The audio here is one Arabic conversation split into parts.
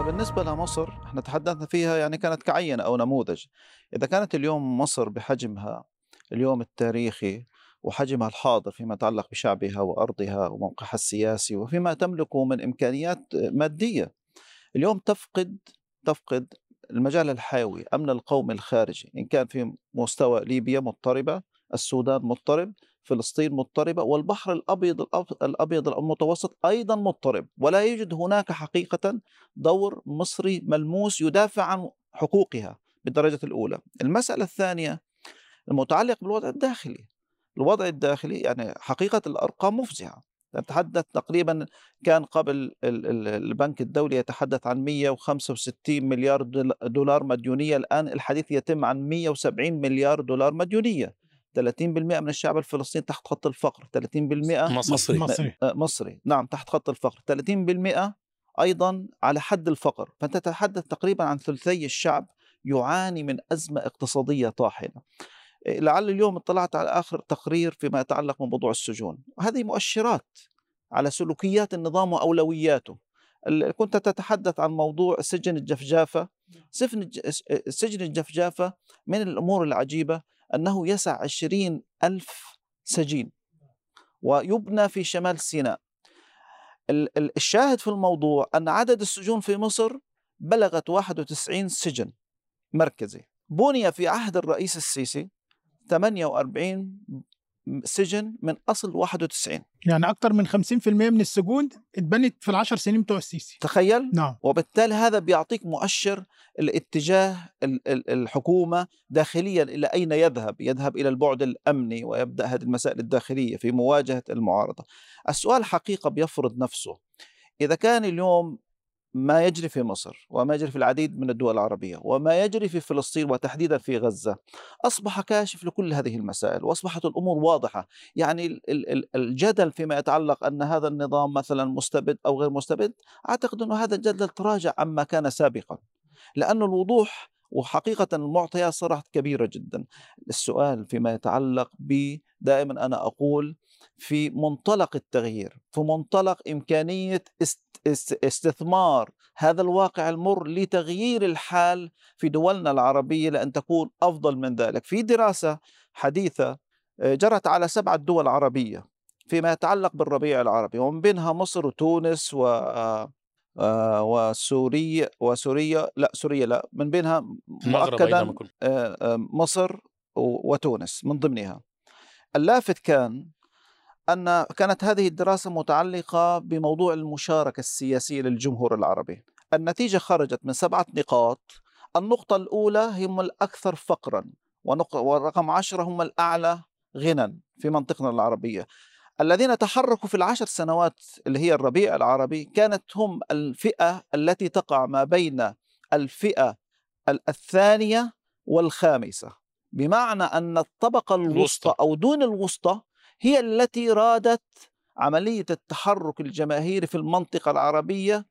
بالنسبة لمصر إحنا تحدثنا فيها يعني كانت كعينة أو نموذج. إذا كانت اليوم مصر بحجمها اليوم التاريخي وحجمها الحاضر فيما يتعلق بشعبها وأرضها وموقعها السياسي وفيما تملكه من إمكانيات مادية اليوم تفقد تفقد المجال الحيوي أمن القومي الخارجي. إن كان في مستوى ليبيا مضطربة السودان مضطرب فلسطين مضطربة والبحر الأبيض الأبيض المتوسط أيضا مضطرب ولا يوجد هناك حقيقة دور مصري ملموس يدافع عن حقوقها بالدرجة الأولى. المسألة الثانية المتعلق بالوضع الداخلي. الوضع الداخلي يعني حقيقة الأرقام مفزعة. نتحدث تقريبا كان قبل البنك الدولي يتحدث عن 165 مليار دولار مديونية الآن الحديث يتم عن 170 مليار دولار مديونية. 30% من الشعب الفلسطيني تحت خط الفقر 30% مصري. مصري. آه، مصري. نعم تحت خط الفقر. 30% أيضا على حد الفقر. فأنت تتحدث تقريبا عن ثلثي الشعب يعاني من أزمة اقتصادية طاحنة. لعل اليوم اطلعت على آخر تقرير فيما يتعلق بموضوع السجون. هذه مؤشرات على سلوكيات النظام وأولوياته. كنت تتحدث عن موضوع سجن الجفجافة. سجن الجفجافة من الأمور العجيبة أنه يسع عشرين ألف سجين ويبنى في شمال سيناء. الشاهد في الموضوع أن عدد السجون في مصر بلغت 91 سجن مركزي. بني في عهد الرئيس السيسي 48 سجن من أصل 91 يعني أكثر من 50% من السجون اتبنت في العشر سنين بتوع السيسي. تخيل؟ نعم. وبالتالي هذا بيعطيك مؤشر الاتجاه الحكومة داخليا إلى أين يذهب؟ يذهب إلى البعد الأمني ويبدأ هذه المسائل الداخلية في مواجهة المعارضة. السؤال حقيقة بيفرض نفسه. إذا كان اليوم ما يجري في مصر وما يجري في العديد من الدول العربية وما يجري في فلسطين وتحديدا في غزة. أصبح كاشف لكل هذه المسائل وأصبحت الأمور واضحة. يعني الجدل فيما يتعلق أن هذا النظام مثلا مستبد أو غير مستبد أعتقد أن هذا الجدل تراجع عما كان سابقا. لأن الوضوح وحقيقة المعطيات صارت كبيرة جدا. السؤال فيما يتعلق ب دائما أنا أقول في منطلق التغيير في منطلق إمكانية استثمار هذا الواقع المر لتغيير الحال في دولنا العربية لأن تكون أفضل من ذلك. في دراسة حديثة آه، جرت على سبعة دول عربية فيما يتعلق بالربيع العربي ومن بينها مصر وتونس و آه، آه، وسوريا وسوريا لا سوريا لا من بينها مؤكدا مصر وتونس من ضمنها. اللافت كان أن كانت هذه الدراسة متعلقة بموضوع المشاركة السياسية للجمهور العربي. النتيجة خرجت من سبعة نقاط. النقطة الأولى هم الأكثر فقرا ورقم عشرة هم الأعلى غنى في منطقنا العربية. الذين تحركوا في العشر سنوات اللي هي الربيع العربي كانت هم الفئة التي تقع ما بين الفئة الثانية والخامسة. بمعنى أن الطبقة الوسطى. أو دون الوسطى هي التي رادت عملية التحرك الجماهيري في المنطقة العربية.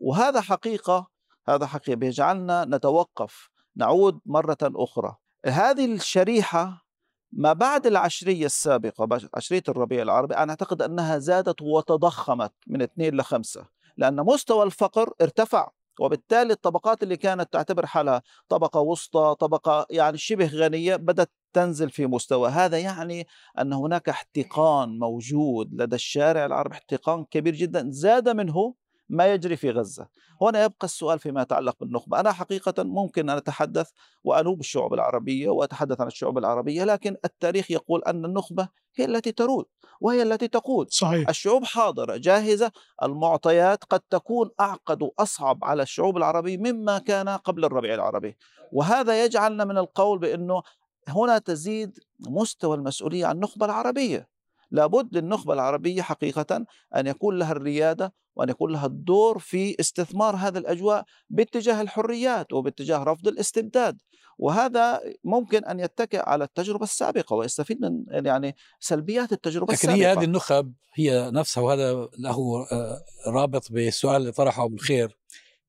وهذا حقيقة هذا حقيقة. بيجعلنا نتوقف نعود مرة أخرى. هذه الشريحة ما بعد العشرية السابقة عشرية الربيع العربي أنا أعتقد أنها زادت وتضخمت من اثنين لخمسة لأن مستوى الفقر ارتفع وبالتالي الطبقات اللي كانت تعتبر حالها طبقة وسطى طبقة يعني شبه غنية بدأت تنزل في مستوى. هذا يعني أن هناك احتقان موجود لدى الشارع العربي احتقان كبير جدا زاد منه ما يجري في غزة. هنا يبقى السؤال فيما يتعلق بالنخبة. أنا حقيقة ممكن أن أتحدث وأنوب الشعوب العربية وأتحدث عن الشعوب العربية لكن التاريخ يقول أن النخبة هي التي ترود وهي التي تقود. صحيح. الشعوب حاضرة جاهزة. المعطيات قد تكون أعقد وأصعب على الشعوب العربية مما كان قبل الربيع العربي. وهذا يجعلنا من القول بأنه هنا تزيد مستوى المسؤولية عن النخبة العربية. لابد للنخبة العربية حقيقة أن يكون لها الريادة وأن يكون لها الدور في استثمار هذا الأجواء باتجاه الحريات وباتجاه رفض الاستبداد. وهذا ممكن أن يتكئ على التجربة السابقة ويستفيد من يعني سلبيات التجربة لكن السابقة لكن هي هذه النخب هي نفسها وهذا له آه، رابط بالسؤال اللي طرحه بالخير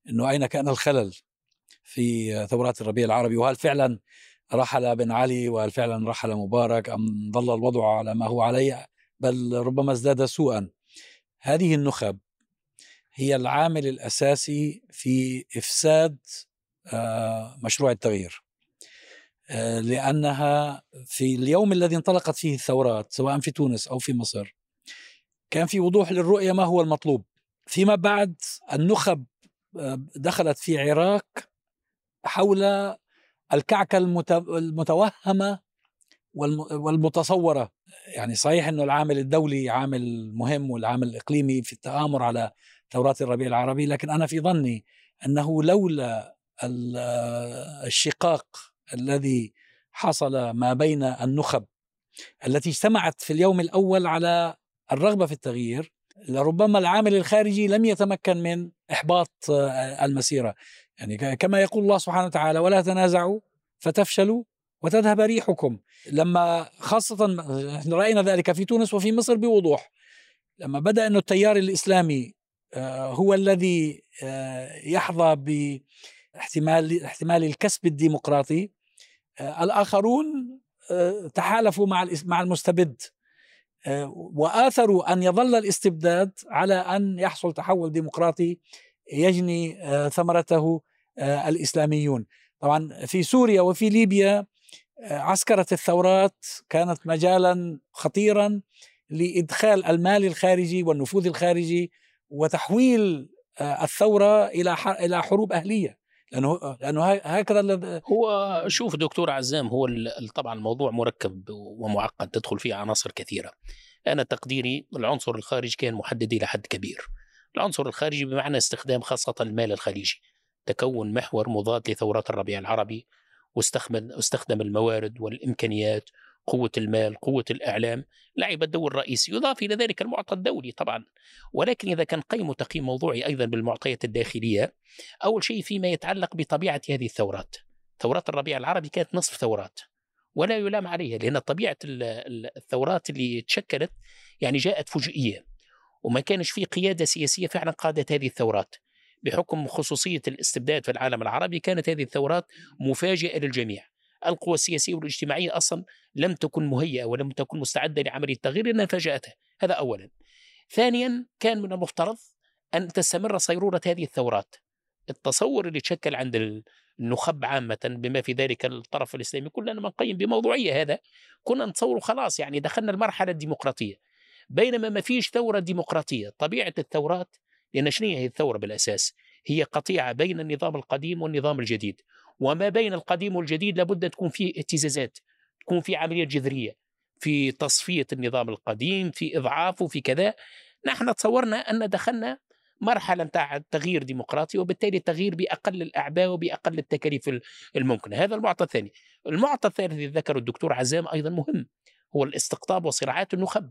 أنه أين كان الخلل في ثورات الربيع العربي؟ وهل فعلا رحل بن علي وهل فعلا رحل مبارك. أم ظل الوضع على ما هو عليه بل ربما ازداد سوءا. هذه النخب هي العامل الأساسي في إفساد آه، مشروع التغيير. آه، لأنها في اليوم الذي انطلقت فيه الثورات سواء في تونس أو في مصر كان في وضوح للرؤية ما هو المطلوب. فيما بعد النخب آه، دخلت في عراك حول الكعكة المتوهمة والمتصورة. يعني صحيح إنه العامل الدولي عامل مهم والعامل الإقليمي في التآمر على ثورات الربيع العربي لكن أنا في ظني أنه لولا الشقاق الذي حصل ما بين النخب التي اجتمعت في اليوم الأول على الرغبة في التغيير لربما العامل الخارجي لم يتمكن من إحباط المسيرة. يعني كما يقول الله سبحانه وتعالى ولا تنازعوا فتفشلوا وتذهب ريحكم. لما خاصة رأينا ذلك في تونس وفي مصر بوضوح. لما بدأ أنه التيار الإسلامي آه، هو الذي آه، يحظى باحتمال احتمال الكسب الديمقراطي آه، الآخرون تحالفوا مع مع المستبد وآثروا أن يظل الاستبداد على أن يحصل تحول ديمقراطي يجني ثمرته الإسلاميون. طبعا في سوريا وفي ليبيا عسكرة الثورات كانت مجالا خطيرا لإدخال المال الخارجي والنفوذ الخارجي وتحويل آه، الثورة إلى إلى حروب أهلية. لأنه لأنه هكذا هو شوف دكتور عزام هو طبعا الموضوع مركب ومعقد تدخل فيه عناصر كثيرة. أنا تقديري العنصر الخارجي كان محدد إلى حد كبير. العنصر الخارجي بمعنى استخدام خاصة المال الخليجي تكون محور مضاد لثورات الربيع العربي واستخدم استخدم الموارد والإمكانيات قوة المال قوة الإعلام لعب الدور الرئيسي يضاف إلى ذلك المعطى الدولي طبعا. ولكن إذا كان قيم وتقييم موضوعي أيضا بالمعطيات الداخلية أول شيء فيما يتعلق بطبيعة هذه الثورات. ثورات الربيع العربي كانت نصف ثورات ولا يلام عليها لأن طبيعة الثورات اللي تشكلت يعني جاءت فجئية وما كانش في قيادة سياسية فعلا قادت هذه الثورات. بحكم خصوصية الاستبداد في العالم العربي كانت هذه الثورات مفاجئة للجميع. القوى السياسية والاجتماعية أصلا لم تكن مهيئة ولم تكن مستعدة لعملية التغيير لأنها فاجأتها. هذا أولا. ثانيا كان من المفترض أن تستمر صيرورة هذه الثورات. التصور اللي تشكل عند النخب عامة بما في ذلك الطرف الإسلامي كلنا نقيم بموضوعية هذا. كنا نتصور خلاص يعني دخلنا المرحلة الديمقراطية. بينما ما فيش ثورة ديمقراطية. طبيعة الثورات لأن شنو هي الثورة بالأساس؟ هي قطيعة بين النظام القديم والنظام الجديد. وما بين القديم والجديد لابد تكون فيه اهتزازات تكون في عملية جذرية في تصفية النظام القديم في إضعافه في كذا. نحن تصورنا أن دخلنا مرحلة نتاع تغيير ديمقراطي وبالتالي تغيير بأقل الأعباء وبأقل التكاليف الممكنة. هذا المعطى الثاني. المعطى الثالث الذي ذكره الدكتور عزام أيضا مهم هو الاستقطاب وصراعات النخب.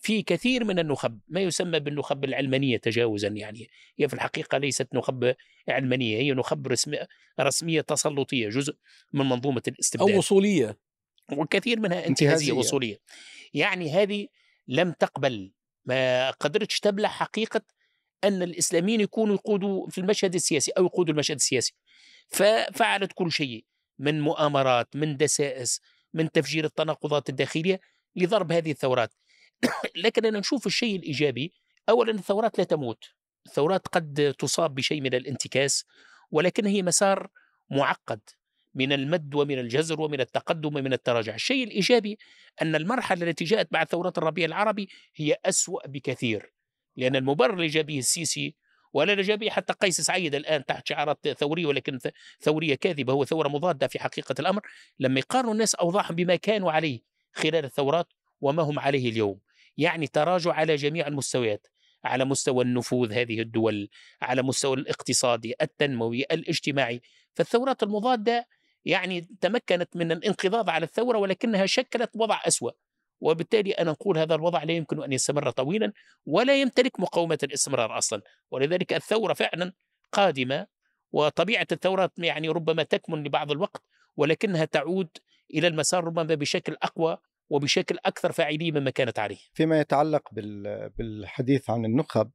في كثير من النخب ما يسمى بالنخب العلمانية تجاوزا يعني هي في الحقيقة ليست نخب علمانية هي نخب رسمية, رسمية تسلطية جزء من منظومة الاستبداد. أو وصولية وكثير منها انتهازية. وصولية يعني هذه لم تقبل ما قدرتش تبلع حقيقة أن الإسلاميين يكونوا يقودوا في المشهد السياسي أو يقودوا المشهد السياسي. ففعلت كل شيء من مؤامرات من دسائس من تفجير التناقضات الداخلية لضرب هذه الثورات. لكن أنا نشوف الشيء الإيجابي. أولا الثورات لا تموت. الثورات قد تصاب بشيء من الانتكاس ولكن هي مسار معقد من المد ومن الجزر ومن التقدم ومن التراجع. الشيء الإيجابي أن المرحلة التي جاءت بعد ثورات الربيع العربي هي أسوأ بكثير لأن المبرر اللي جاء به السيسي ولا جاء به حتى قيس سعيد الآن تحت شعارات ثورية ولكن ثورية كاذبة هو ثورة مضادة في حقيقة الأمر. لما يقارنوا الناس أوضاعهم بما كانوا عليه خلال الثورات وما هم عليه اليوم. يعني تراجع على جميع المستويات على مستوى النفوذ هذه الدول على مستوى الاقتصادي التنموي الاجتماعي. فالثورات المضادة يعني تمكنت من الانقضاض على الثورة ولكنها شكلت وضع أسوأ. وبالتالي أنا نقول هذا الوضع لا يمكن أن يستمر طويلا ولا يمتلك مقاومة الاستمرار أصلا. ولذلك الثورة فعلا قادمة وطبيعة الثورات يعني ربما تكمن لبعض الوقت ولكنها تعود إلى المسار ربما بشكل أقوى وبشكل أكثر فاعليه مما كانت عليه. فيما يتعلق بالحديث عن النخب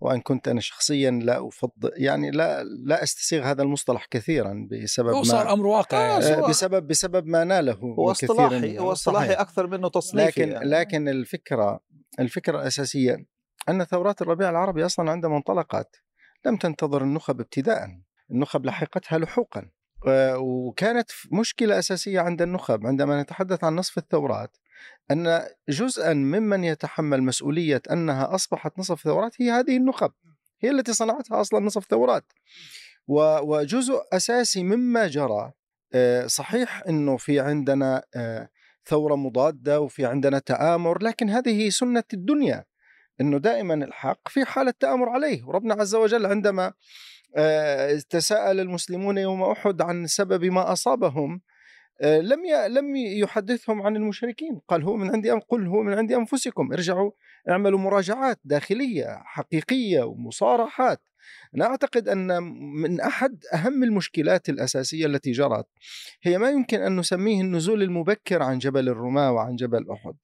وإن كنت أنا شخصيا لا افضل يعني لا لا أستسيغ هذا المصطلح كثيرا بسبب هو صار أمر واقع يعني. آه بسبب بسبب ما ناله هو اصطلاحي هو اصطلاحي أكثر منه تصنيفي لكن يعني. لكن الفكرة الفكرة الأساسية أن ثورات الربيع العربي أصلا عندما انطلقت لم تنتظر النخب ابتداء النخب لحقتها لحوقا وكانت مشكلة أساسية عند النخب عندما نتحدث عن نصف الثورات أن جزءا ممن يتحمل مسؤولية أنها أصبحت نصف ثورات هي هذه النخب هي التي صنعتها أصلا نصف ثورات وجزء أساسي مما جرى آه، صحيح أنه في عندنا آه، ثورة مضادة وفي عندنا تآمر لكن هذه سنة الدنيا أنه دائما الحق في حالة تآمر عليه وربنا عز وجل عندما آه، تساءل المسلمون يوم أحد عن سبب ما أصابهم. آه، لم لم يحدثهم عن المشركين. قال هو من عندي قل هو من عند أنفسكم. ارجعوا اعملوا مراجعات داخلية حقيقية ومصارحات. أنا أعتقد أن من أحد أهم المشكلات الأساسية التي جرت هي ما يمكن أن نسميه النزول المبكر عن جبل الرماة وعن جبل أحد.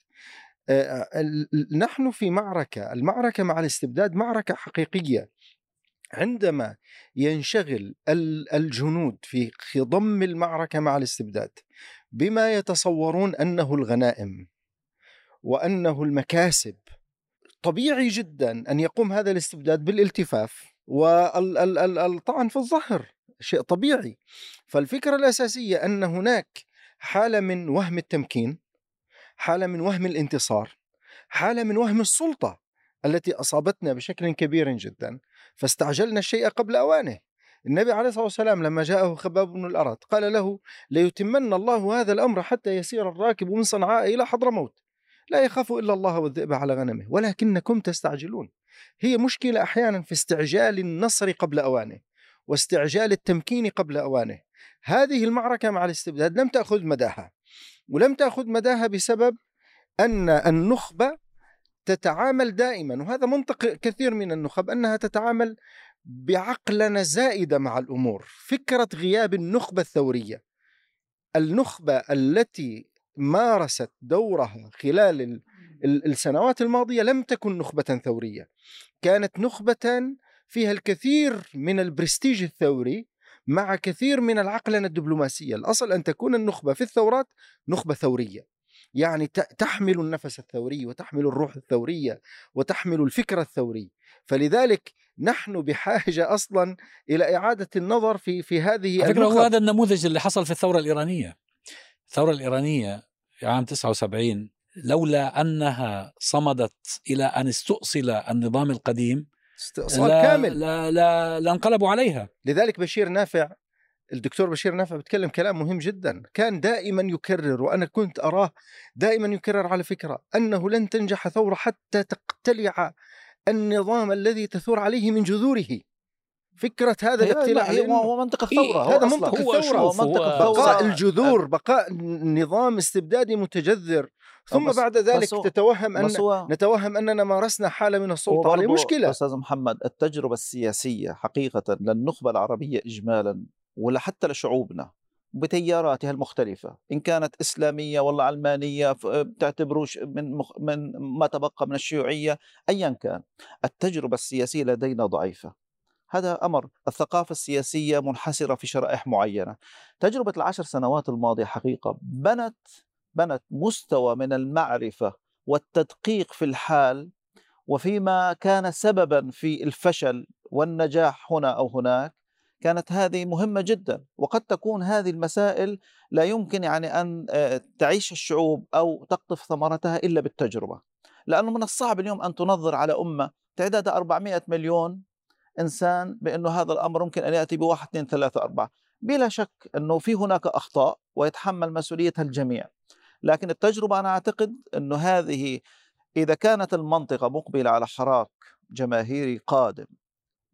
آه، نحن في معركة المعركة مع الاستبداد معركة حقيقية. عندما ينشغل ال- الجنود في خضم المعركة مع الاستبداد بما يتصورون أنه الغنائم وأنه المكاسب طبيعي جدا أن يقوم هذا الاستبداد بالالتفاف والطعن في الظهر شيء طبيعي. فالفكرة الأساسية أن هناك حالة من وهم التمكين حالة من وهم الانتصار حالة من وهم السلطة التي أصابتنا بشكل كبير جدا. فاستعجلنا الشيء قبل أوانه. النبي عليه الصلاة والسلام لما جاءه خباب بن الأرت قال له ليتمن الله هذا الأمر حتى يسير الراكب من صنعاء إلى حضرموت لا يخاف إلا الله والذئب على غنمه ولكنكم تستعجلون. هي مشكلة أحيانا في استعجال النصر قبل أوانه واستعجال التمكين قبل أوانه. هذه المعركة مع الاستبداد لم تأخذ مداها ولم تأخذ مداها بسبب أن النخبة تتعامل دائما وهذا منطق كثير من النخب أنها تتعامل بعقلنة زائدة مع الأمور. فكرة غياب النخبة الثورية. النخبة التي مارست دورها خلال ال- ال- السنوات الماضية لم تكن نخبة ثورية. كانت نخبة فيها الكثير من البرستيج الثوري مع كثير من العقلنة الدبلوماسية. الأصل أن تكون النخبة في الثورات نخبة ثورية. يعني تحمل النفس الثوري وتحمل الروح الثورية وتحمل الفكر الثوري. فلذلك نحن بحاجة أصلا إلى إعادة النظر في في هذه على فكرة هو. هذا النموذج اللي حصل في الثورة الإيرانية. الثورة الإيرانية في عام 79 لولا أنها صمدت إلى أن استؤصل النظام القديم استئصال كامل. لا لا لانقلبوا عليها. لذلك بشير نافع الدكتور بشير نافع بيتكلم كلام مهم جدا. كان دائما يكرر وأنا كنت أراه دائما يكرر على فكرة أنه لن تنجح ثورة حتى تقتلع النظام الذي تثور عليه من جذوره. فكرة هذا لا، هي لأنه- هو منطق إيه، الثورة هو هذا. منطق هو الثورة. هو منطق هو- الثورة. بقاء الجذور بقاء نظام استبدادي متجذر. ثم بس- بعد ذلك بس هو- تتوهم هو نتوهم أننا مارسنا حالة من السلطة. عليه وبرضه مشكلة. أستاذ محمد التجربة السياسية حقيقة للنخبه العربيه اجمالا ولحتى لشعوبنا بتياراتها المختلفة. إن كانت إسلامية ولا علمانية بتعتبروش من مخ من ما تبقى من الشيوعية أيا كان التجربة السياسية لدينا ضعيفة. هذا أمر الثقافة السياسية منحسرة في شرائح معينة. تجربة العشر سنوات الماضية حقيقة بنت بنت مستوى من المعرفة والتدقيق في الحال وفيما كان سببا في الفشل والنجاح هنا أو هناك كانت هذه مهمة جدا وقد تكون هذه المسائل لا يمكن يعني آه، تعيش الشعوب أو تقطف ثمرتها إلا بالتجربة. لأنه من الصعب اليوم أن تنظر على أمة تعدادها 400 مليون إنسان بأنه هذا الأمر ممكن أن يأتي بواحد اثنين ثلاثة أربعة. بلا شك أنه في هناك أخطاء ويتحمل مسؤوليتها الجميع. لكن التجربة أنا أعتقد انه هذه إذا كانت المنطقة مقبلة على حراك جماهيري قادم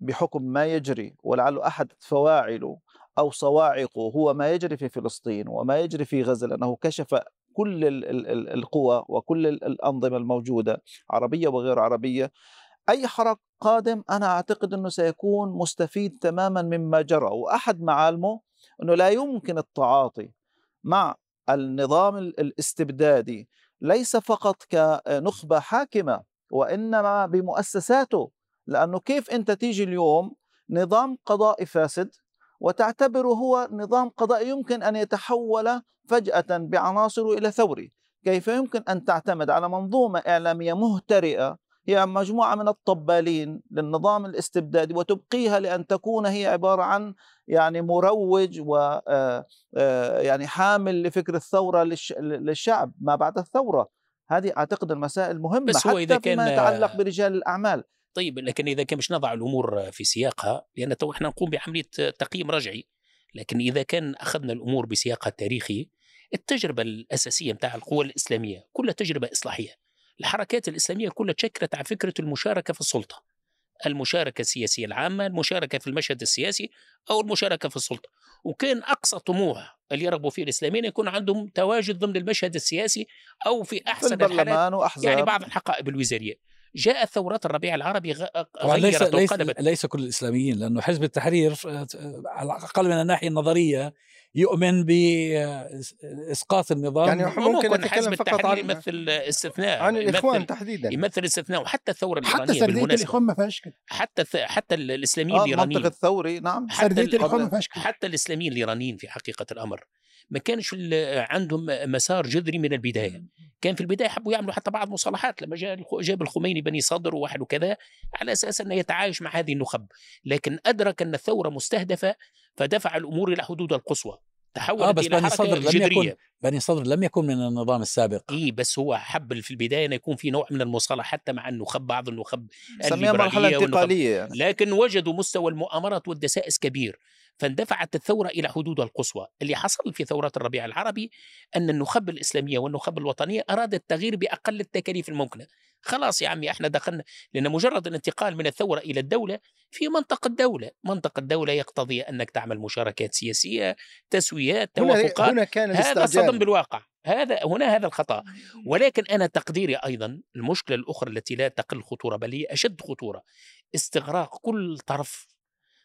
بحكم ما يجري ولعل أحد فواعله أو صواعقه هو ما يجري في فلسطين وما يجري في غزة لأنه كشف كل ال- ال- ال- القوى وكل ال- الأنظمة الموجودة عربية وغير عربية. أي حراك قادم أنا أعتقد أنه سيكون مستفيد تماما مما جرى وأحد معالمه أنه لا يمكن التعاطي مع النظام ال- الاستبدادي ليس فقط كنخبة حاكمة وإنما بمؤسساته لأنه كيف أنت تيجي اليوم نظام قضائي فاسد وتعتبره هو نظام قضائي يمكن أن يتحول فجأة بعناصره إلى ثوري. كيف يمكن أن تعتمد على منظومة إعلامية مهترئة هي مجموعة من الطبالين للنظام الاستبدادي وتبقيها لأن تكون هي عبارة عن يعني مروج و آه، آه، يعني حامل لفكر الثورة للش- للشعب ما بعد الثورة. هذه أعتقد المسائل مهمة بس هو حتى إذا فيما كان- يتعلق برجال الأعمال. طيب لكن إذا كان مش نضع الأمور في سياقها لأن تو إحنا نقوم بعملية تقييم رجعي لكن إذا كان أخذنا الأمور بسياقها التاريخي التجربة الأساسية نتاع القوى الإسلامية كلها تجربة إصلاحية. الحركات الإسلامية كلها تشكلت على فكرة المشاركة في السلطة. المشاركة السياسية العامة المشاركة في المشهد السياسي أو المشاركة في السلطة. وكان أقصى طموح اللي يرغبوا فيه الإسلاميين يكون عندهم تواجد ضمن المشهد السياسي أو في في احسن الحالات البرلمان وأحزاب. يعني بعض الحقائب الوزارية. جاءت ثورات الربيع العربي غيرت ليس وقلبت ليس كل الإسلاميين لأنه حزب التحرير آه، على الأقل من الناحية النظرية يؤمن باسقاط النظام. يعني ممكن ممكن نتكلم حزب فقط التحرير عن- يمثل استثناء عن الإخوان يمثل, تحديدا. يمثل استثناء وحتى الثورة حتى الإيرانية سردية بالمناسبة. الإخوان ما فيهاش كده. حتى حتى الإسلاميين آه المنطق الايرانيين الثوري نعم. حتى سردية ال- الإخوان ما فيهاش كده. حتى الإسلاميين الإيرانيين في حقيقة الأمر. ما كانش عندهم مسار جذري من البداية. كان في البداية حبوا يعملوا حتى بعض مصالحات. لما جاء جاب الخميني بني صدر وواحد وكذا على أساس أنه يتعايش مع هذه النخب. لكن أدرك أن الثورة مستهدفة فدفع الأمور إلى حدودها القصوى. تحولت آه، بس إلى بني صدر لم يكن- بني صدر لم يكن من النظام السابق. إي بس هو حب في البداية أن يكون في نوع من المصالحة حتى مع النخب بعض النخب سميها انتقالية. يعني. لكن وجدوا مستوى المؤامرات والدسائس كبير. فاندفعت الثورة إلى حدودها القصوى. اللي حصل في ثورات الربيع العربي أن النخب الإسلامية والنخب الوطنية أرادت التغيير بأقل التكاليف الممكنة. خلاص يا عمي إحنا دخلنا لأن مجرد الانتقال من الثورة إلى الدولة في منطقة الدولة. منطقة الدولة يقتضي أنك تعمل مشاركات سياسية تسويات توافقات. هنا كان هذا صدم بالواقع. هذا هنا هذا الخطأ. ولكن أنا تقديري أيضا المشكلة الأخرى التي لا تقل خطورة بل هي أشد خطورة استغراق كل طرف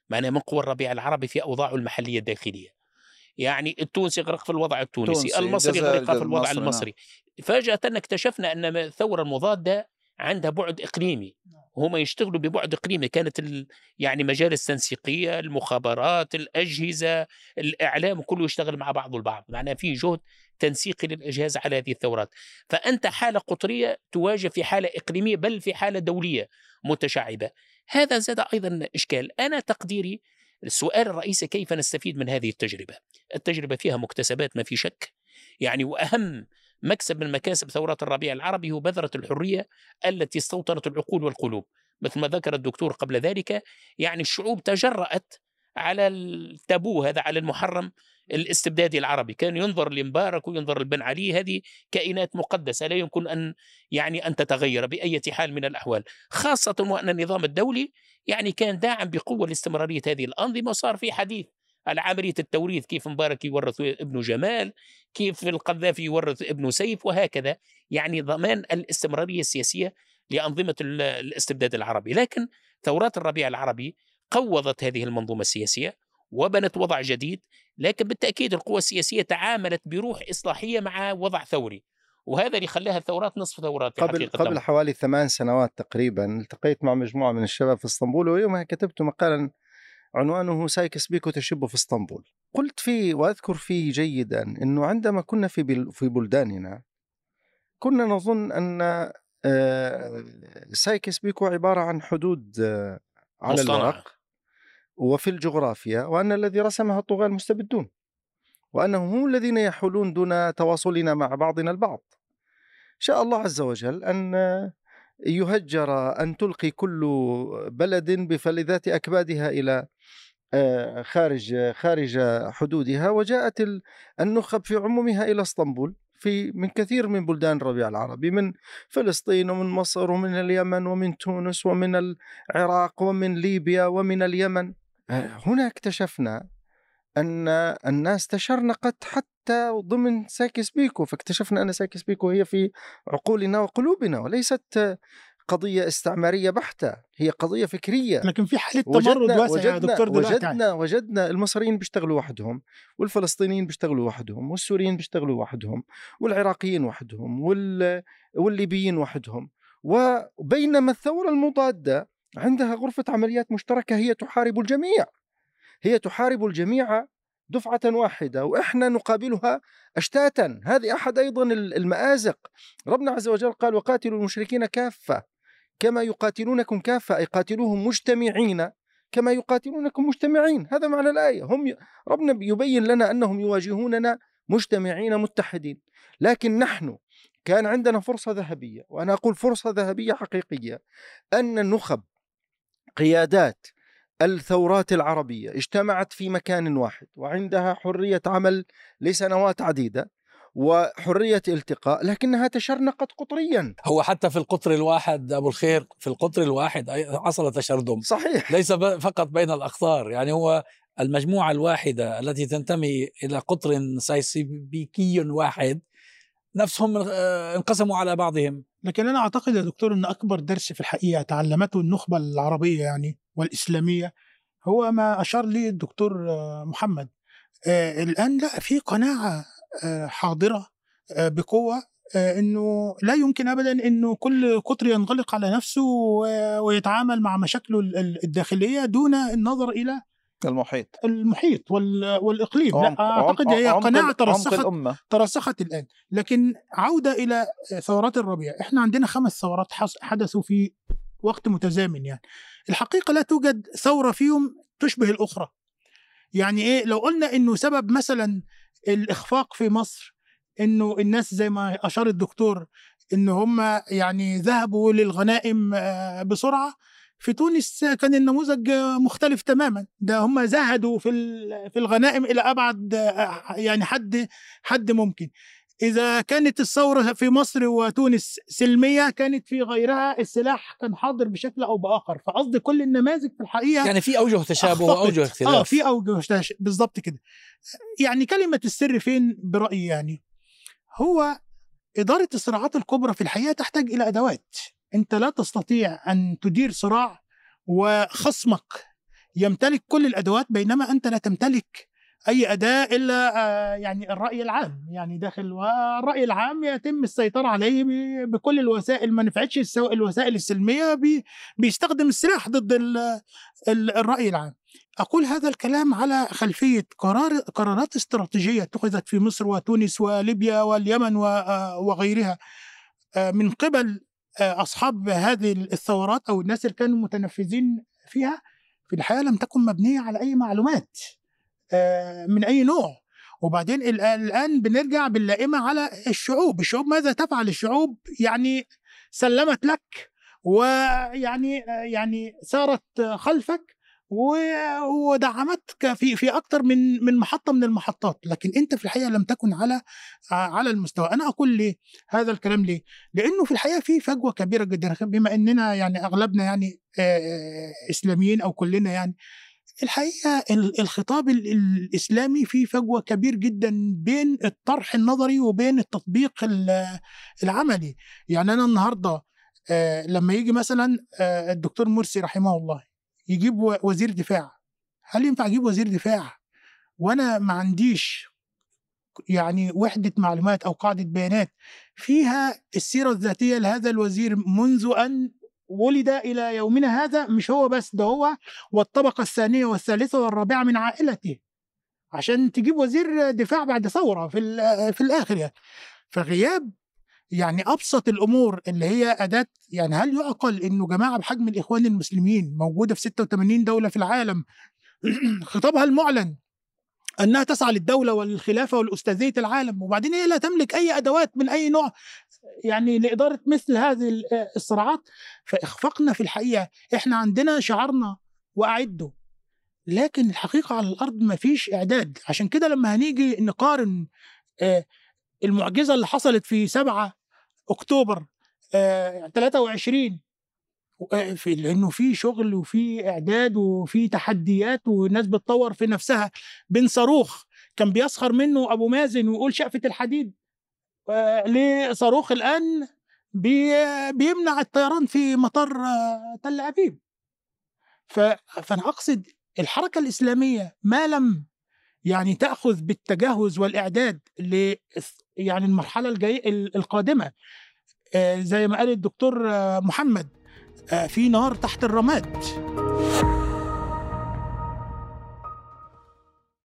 معناه من قوى الربيع العربي في أوضاعه المحلية الداخلية. يعني التونسي غرق في الوضع التونسي تونسي، المصري غرق في الوضع المصري، نعم. المصري. فجأة اكتشفنا أن الثورة المضادة عندها بعد إقليمي. هم يشتغلوا ببعد إقليمي. كانت ال... يعني مجالس تنسيقية المخابرات الأجهزة الإعلام كله يشتغل مع بعضه البعض. معناه في جهد تنسيقي للإجهاز على هذه الثورات. فأنت حالة قطرية تواجه في حالة إقليمية بل في حالة دولية متشعبة. هذا زاد أيضا إشكال. أنا تقديري السؤال الرئيسي كيف نستفيد من هذه التجربة؟ التجربة فيها مكتسبات ما في شك. يعني وأهم مكسب من مكاسب ثورات الربيع العربي هو بذرة الحرية التي استوطنت العقول والقلوب. مثل ما ذكر الدكتور قبل ذلك يعني الشعوب تجرأت على التابو هذا على المحرم الاستبدادي العربي. كان ينظر لمبارك وينظر لبن علي هذه كائنات مقدسة لا يمكن أن يعني أن تتغير بأي حال من الأحوال. خاصة وأن النظام الدولي يعني كان داعم بقوة لاستمرارية هذه الأنظمة وصار في حديث على عملية التوريث كيف مبارك يورث ابنه جمال كيف القذافي يورث ابنه سيف وهكذا. يعني ضمان الاستمرارية السياسية لأنظمة ال- الاستبداد العربي. لكن ثورات الربيع العربي قوضت هذه المنظومة السياسية وبنت وضع جديد لكن بالتأكيد القوى السياسية تعاملت بروح إصلاحية مع وضع ثوري وهذا اللي خلاها الثورات نصف ثورات قبل حقيقة قبل. حوالي ثمان سنوات تقريبا التقيت مع مجموعة من الشباب في إسطنبول ويومها كتبت مقالا عنوانه سايكس بيكو تشب في إسطنبول قلت فيه وأذكر فيه جيدا إنه عندما كنا في بل في بلداننا كنا نظن أن آه، سايكس بيكو عبارة عن حدود آه، على. الورق وفي الجغرافيا وأن الذي رسمها الطغاة المستبدون وأنهم هم الذين يحولون دون تواصلنا مع بعضنا البعض. شاء الله عز وجل أن يهجر أن تلقي كل بلد بفلذات أكبادها إلى آه، خارج خارج حدودها وجاءت ال- النخب في عمومها إلى اسطنبول في من كثير من بلدان الربيع العربي من فلسطين ومن مصر ومن اليمن ومن تونس ومن العراق ومن ليبيا ومن اليمن. هنا اكتشفنا أن الناس تشرنقت حتى ضمن سايكس بيكو فاكتشفنا أن سايكس بيكو هي في عقولنا وقلوبنا وليست قضية استعمارية بحتة هي قضية فكرية. لكن في حالة تمرد واسع يا دكتور دلوقتي. وجدنا وجدنا المصريين بيشتغلوا وحدهم والفلسطينيين بيشتغلوا وحدهم والسوريين بيشتغلوا وحدهم والعراقيين وحدهم وال... والليبيين وحدهم. وبينما الثورة المضادة عندها غرفة عمليات مشتركة هي تحارب الجميع. هي تحارب الجميع دفعة واحدة وإحنا نقابلها أشتاتا. هذه أحد أيضا المآزق. ربنا عز وجل قال وقاتلوا المشركين كافة كما يقاتلونكم كافة. أي قاتلوهم مجتمعين كما يقاتلونكم مجتمعين. هذا معنى الآية. هم ي... ربنا يبين لنا أنهم يواجهوننا مجتمعين متحدين. لكن نحن كان عندنا فرصة ذهبية وأنا أقول فرصة ذهبية حقيقية أن النخب قيادات الثورات العربية اجتمعت في مكان واحد وعندها حرية عمل لسنوات عديدة وحرية التقاء لكنها تشرنقت قطريا. هو حتى في القطر الواحد أبو الخير في القطر الواحد حصل تشرذم صحيح. ليس فقط بين الأقطار يعني هو المجموعة الواحدة التي تنتمي إلى قطر سيسيبيكي واحد نفسهم آه، انقسموا على بعضهم. لكن أنا أعتقد يا دكتور إن أكبر درس في الحقيقة تعلمته النخبة العربية يعني والإسلامية هو ما أشار ليه الدكتور آه، محمد. آه، الآن لا في قناعة آه، حاضرة آه، بقوة آه، إنه لا يمكن ابدا إنه كل قطر ينغلق على نفسه ويتعامل مع مشاكله ال- ال- الداخلية دون النظر إلى المحيط. المحيط وال- والإقليم. عمق- لا أعتقد عمق- هي قناعه ترسخت ترسخت الآن. لكن عودة إلى ثورات الربيع. إحنا عندنا خمس ثورات حص- حدثوا في وقت متزامن يعني. الحقيقة لا توجد ثورة فيهم تشبه الأخرى. يعني إيه؟ لو قلنا إنه سبب مثلا الإخفاق في مصر إنه الناس زي ما أشار الدكتور إن هم يعني ذهبوا للغنائم آه، بسرعة في تونس كان النموذج آه، مختلف تماما. ده هم زهدوا في في الغنائم إلى أبعد آه، يعني حد حد ممكن. إذا كانت الثورة في مصر وتونس سلمية كانت في غيرها السلاح كان حاضر بشكل أو بآخر. فقصد كل النماذج في الحقيقة يعني في أوجه تشابه أخطأت. وأوجه اختلاف. آه في أوجه تش- بالظبط كده. يعني كلمة السر فين برأيي يعني؟ هو إدارة الصراعات الكبرى في الحقيقة تحتاج إلى أدوات. أنت لا تستطيع أن تدير صراع وخصمك. يمتلك كل الأدوات بينما أنت لا تمتلك أي أداة إلا آه، يعني الرأي العام. يعني داخل والرأي العام يتم السيطرة عليه بكل الوسائل. ما نفعتش الوسائل السلمية بي- بيستخدم السلاح ضد ال- ال- الرأي العام. أقول هذا الكلام على خلفية قرار قرارات استراتيجية اتخذت في مصر وتونس وليبيا واليمن آه، وغيرها. آه، من قبل آه، أصحاب هذه الثورات أو الناس اللي كانوا متنفذين فيها في الحقيقة لم تكن مبنية على أي معلومات آه، من أي نوع. وبعدين ال- الآن بنرجع باللائمة على الشعوب. الشعوب ماذا تفعل؟ الشعوب يعني سلمت لك ويعني آه، يعني سارت خلفك ودعمتك في في أكثر من من محطة من المحطات لكن أنت في الحقيقة لم تكن على على المستوى. أنا أقول ليه هذا الكلام ليه؟ لأنه في الحقيقة في فجوة كبيرة جدا بما أننا يعني أغلبنا يعني إسلاميين أو كلنا يعني. الحقيقة ال- الخطاب ال- الإسلامي فيه فجوة كبير جدا بين الطرح النظري وبين التطبيق ال- العملي. يعني أنا النهارده لما يجي مثلا الدكتور مرسي رحمه الله يجيب وزير دفاع. هل ينفع أجيب وزير دفاع؟ وأنا ما عنديش يعني وحدة معلومات أو قاعدة بيانات فيها السيرة الذاتية لهذا الوزير منذ أن ولد إلى يومنا هذا مش هو بس ده هو والطبقة الثانية والثالثة والرابعة من عائلته. عشان تجيب وزير دفاع بعد ثورة في في الآخر يعني. فغياب يعني أبسط الأمور اللي هي أداة يعني هل يعقل إنه جماعة بحجم الإخوان المسلمين موجودة في 86 دولة في العالم خطابها المعلن أنها تسعى للدولة والخلافة والأستاذية العالم وبعدين هي لا تملك أي أدوات من أي نوع يعني لإدارة مثل هذه ال- الصراعات؟ فاخفاقنا في الحقيقة إحنا عندنا شعارنا واعدوا لكن الحقيقة على الأرض ما فيش إعداد. عشان كده لما هنيجي نقارن آه، المعجزة اللي حصلت في 7 أكتوبر آه، 23 آه، في لأنه في شغل وفي إعداد وفي تحديات والناس بتطور في نفسها. بين صاروخ كان بيسخر منه أبو مازن ويقول شقفة الحديد. آه، لصاروخ الآن بي- بيمنع الطيران في مطار تل أبيب. فأنا أقصد الحركة الإسلامية ما لم يعني تأخذ بالتجهز والإعداد يعني المرحلة الجاية القادمة. آه، زي ما قال الدكتور آه، محمد آه، في نار تحت الرماد.